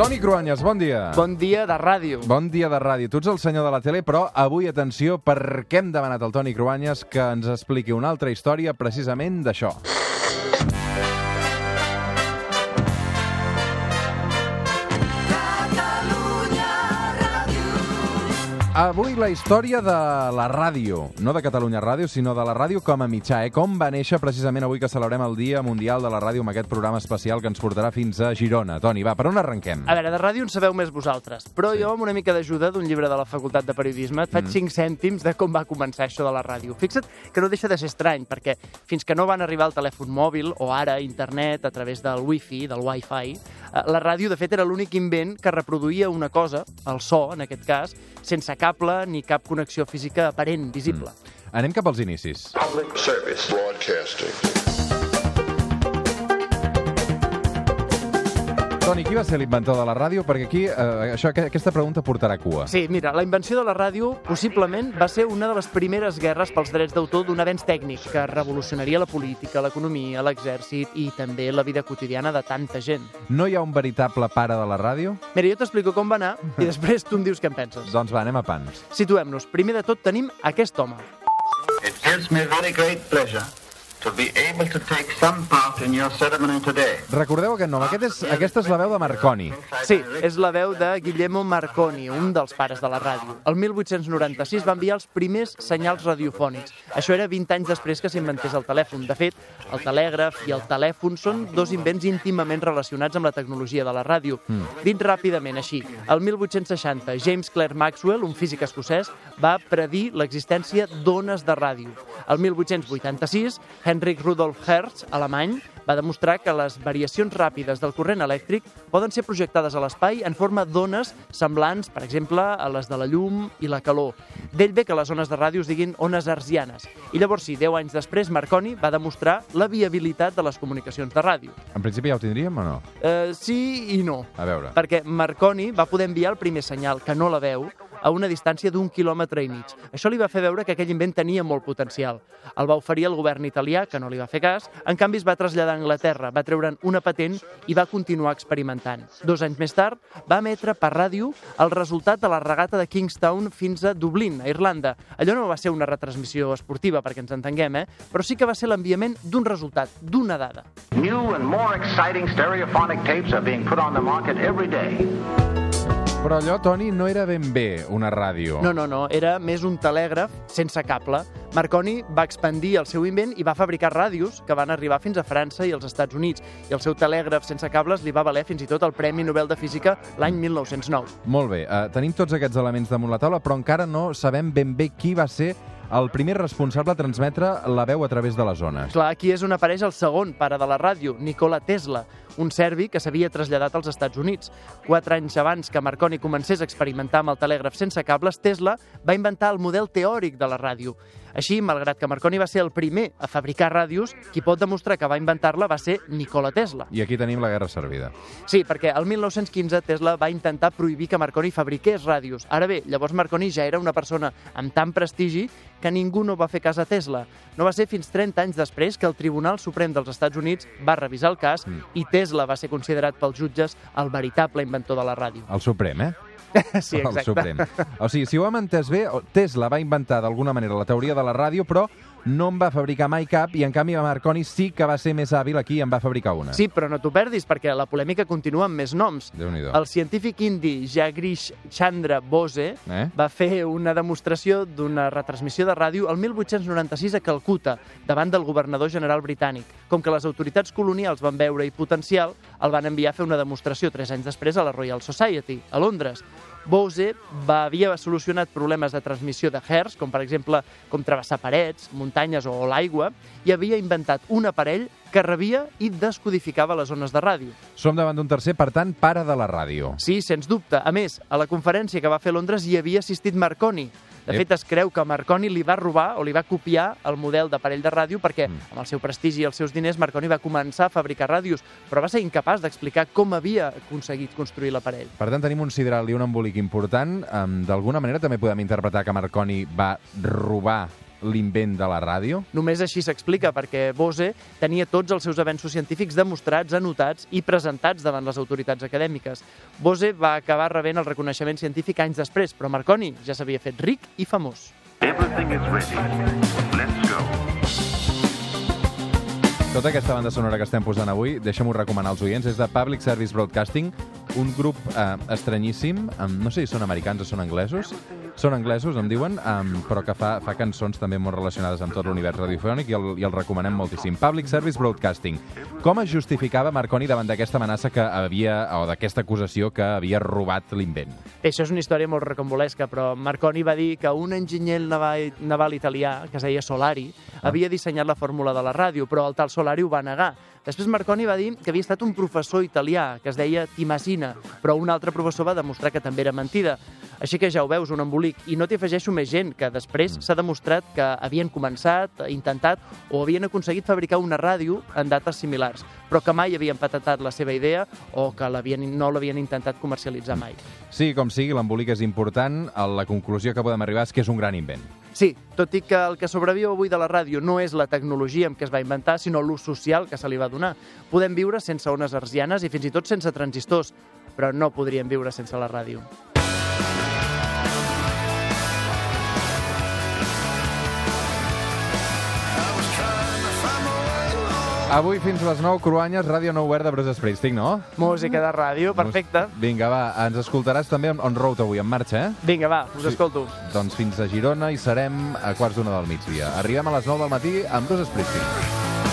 Toni Cruanyes, bon dia. Bon dia de ràdio. Bon dia de ràdio. Tu ets el senyor de la tele, però avui, atenció, perquè hem demanat al Toni Cruanyes que ens expliqui una altra història precisament d'això. Avui la història de la ràdio, no de Catalunya Ràdio, sinó de la ràdio com a mitjà, eh? Com va néixer precisament avui que celebrem el Dia Mundial de la Ràdio amb aquest programa especial que ens portarà fins a Girona. Toni, va, per on arrenquem? A veure, de ràdio en sabeu més vosaltres, però sí. jo amb una mica d'ajuda d'un llibre de la Facultat de Periodisme et faig mm. 5 cèntims de com va començar això de la ràdio. Fixa't que no deixa de ser estrany, perquè fins que no van arribar al telèfon mòbil o ara internet a través del wifi, del wifi, la ràdio de fet era l'únic invent que reproduïa una cosa, el so en aquest cas, sense cable ni cap connexió física aparent, visible. Mm. Anem cap als inicis. Public Service Broadcasting. Toni, qui va ser l'inventor de la ràdio? Perquè aquí eh, això, aquesta pregunta portarà cua. Sí, mira, la invenció de la ràdio possiblement va ser una de les primeres guerres pels drets d'autor d'un avenç tècnic que revolucionaria la política, l'economia, l'exèrcit i també la vida quotidiana de tanta gent. No hi ha un veritable pare de la ràdio? Mira, jo t'explico com va anar i després tu em dius què en penses. Doncs va, anem a pans. Situem-nos. Primer de tot tenim aquest home. It gives me very great pleasure to be able to take some part in your ceremony today. Recordeu aquest nom? Aquest és, aquesta és la veu de Marconi. Sí, és la veu de Guillermo Marconi, un dels pares de la ràdio. El 1896 va enviar els primers senyals radiofònics. Això era 20 anys després que s'inventés el telèfon. De fet, el telègraf i el telèfon són dos invents íntimament relacionats amb la tecnologia de la ràdio. Mm. Dit ràpidament així, el 1860, James Clerk Maxwell, un físic escocès, va predir l'existència d'ones de ràdio. El 1886, Heinrich Rudolf Hertz, alemany, va demostrar que les variacions ràpides del corrent elèctric poden ser projectades a l'espai en forma d'ones semblants, per exemple, a les de la llum i la calor. D'ell ve que les ones de ràdio es diguin ones arsianes. I llavors sí, 10 anys després, Marconi va demostrar la viabilitat de les comunicacions de ràdio. En principi ja ho tindríem o no? Uh, sí i no. A veure. Perquè Marconi va poder enviar el primer senyal, que no la veu, a una distància d'un quilòmetre i mig. Això li va fer veure que aquell invent tenia molt potencial. El va oferir al govern italià, que no li va fer cas, en canvi es va traslladar a Anglaterra, va treure'n una patent i va continuar experimentant. Dos anys més tard va emetre per ràdio el resultat de la regata de Kingstown fins a Dublín, a Irlanda. Allò no va ser una retransmissió esportiva, perquè ens entenguem, eh? però sí que va ser l'enviament d'un resultat, d'una dada. New and more exciting stereophonic tapes are being put on the market every day. Però allò, Toni, no era ben bé una ràdio. No, no, no, era més un telègraf sense cable. Marconi va expandir el seu invent i va fabricar ràdios que van arribar fins a França i als Estats Units. I el seu telègraf sense cables li va valer fins i tot el Premi Nobel de Física l'any 1909. Molt bé, uh, tenim tots aquests elements damunt la taula, però encara no sabem ben bé qui va ser el primer responsable a transmetre la veu a través de les zones. Clar, aquí és on apareix el segon pare de la ràdio, Nikola Tesla, un serbi que s'havia traslladat als Estats Units. Quatre anys abans que Marconi comencés a experimentar amb el telègraf sense cables, Tesla va inventar el model teòric de la ràdio. Així, malgrat que Marconi va ser el primer a fabricar ràdios, qui pot demostrar que va inventar-la va ser Nikola Tesla. I aquí tenim la guerra servida. Sí, perquè el 1915 Tesla va intentar prohibir que Marconi fabriqués ràdios. Ara bé, llavors Marconi ja era una persona amb tant prestigi que ningú no va fer cas a Tesla. No va ser fins 30 anys després que el Tribunal Suprem dels Estats Units va revisar el cas mm. i Tesla va ser considerat pels jutges el veritable inventor de la ràdio. El Suprem, eh? sí, exacte. El Suprem. O sigui, si ho hem entès bé, Tesla va inventar d'alguna manera la teoria de la ràdio, però no en va fabricar mai cap i en canvi Marconi sí que va ser més hàbil aquí i en va fabricar una. Sí, però no t'ho perdis perquè la polèmica continua amb més noms. El científic indi Jagdish Chandra Bose eh? va fer una demostració d'una retransmissió de ràdio el 1896 a Calcuta davant del governador general britànic. Com que les autoritats colonials van veure-hi potencial, el van enviar a fer una demostració tres anys després a la Royal Society, a Londres. Bose va, havia solucionat problemes de transmissió de hertz, com per exemple com travessar parets, muntanyes o l'aigua, i havia inventat un aparell que rebia i descodificava les zones de ràdio. Som davant d'un tercer, per tant, pare de la ràdio. Sí, sens dubte. A més, a la conferència que va fer a Londres hi havia assistit Marconi, de fet, es creu que Marconi li va robar o li va copiar el model d'aparell de ràdio perquè, mm. amb el seu prestigi i els seus diners, Marconi va començar a fabricar ràdios, però va ser incapaç d'explicar com havia aconseguit construir l'aparell. Per tant, tenim un sideral i un embolic important. Um, D'alguna manera també podem interpretar que Marconi va robar l'invent de la ràdio? Només així s'explica, perquè Bose tenia tots els seus avenços científics demostrats, anotats i presentats davant les autoritats acadèmiques. Bose va acabar rebent el reconeixement científic anys després, però Marconi ja s'havia fet ric i famós. Everything is ready. Let's go. Tota aquesta banda sonora que estem posant avui, deixa'm-ho recomanar als oients, és de Public Service Broadcasting, un grup eh, estranyíssim, um, no sé si són americans o són anglesos, són anglesos, em diuen, um, però que fa, fa cançons també molt relacionades amb tot l'univers radiofònic i el, i el recomanem moltíssim. Public Service Broadcasting. Com es justificava Marconi davant d'aquesta amenaça que havia, o d'aquesta acusació que havia robat l'invent? Això és una història molt recambolesca, però Marconi va dir que un enginyer naval, naval italià, que es deia Solari, havia dissenyat la fórmula de la ràdio, però el tal Solari ho va negar. Després Marconi va dir que havia estat un professor italià, que es deia Timasina, però un altre professor va demostrar que també era mentida. Així que ja ho veus, un embolic. I no t'hi afegeixo més gent, que després s'ha demostrat que havien començat, intentat o havien aconseguit fabricar una ràdio en dates similars, però que mai havien patentat la seva idea o que no l'havien intentat comercialitzar mai. Sí, com sigui, l'embolic és important. La conclusió que podem arribar és que és un gran invent. Sí, tot i que el que sobreviu avui de la ràdio no és la tecnologia amb què es va inventar, sinó l'ús social que se li va donar. Podem viure sense ones arsianes i fins i tot sense transistors, però no podríem viure sense la ràdio. Avui fins a les 9, Cruanyes, Ràdio Nou Obert de Bruce Springsteen, no? Música de ràdio, perfecte. Vinga, va, ens escoltaràs també on road avui, en marxa, eh? Vinga, va, us Sí. escolto. Doncs fins a Girona i serem a quarts d'una del migdia. Arribem a les 9 del matí amb Bruce Springsteen.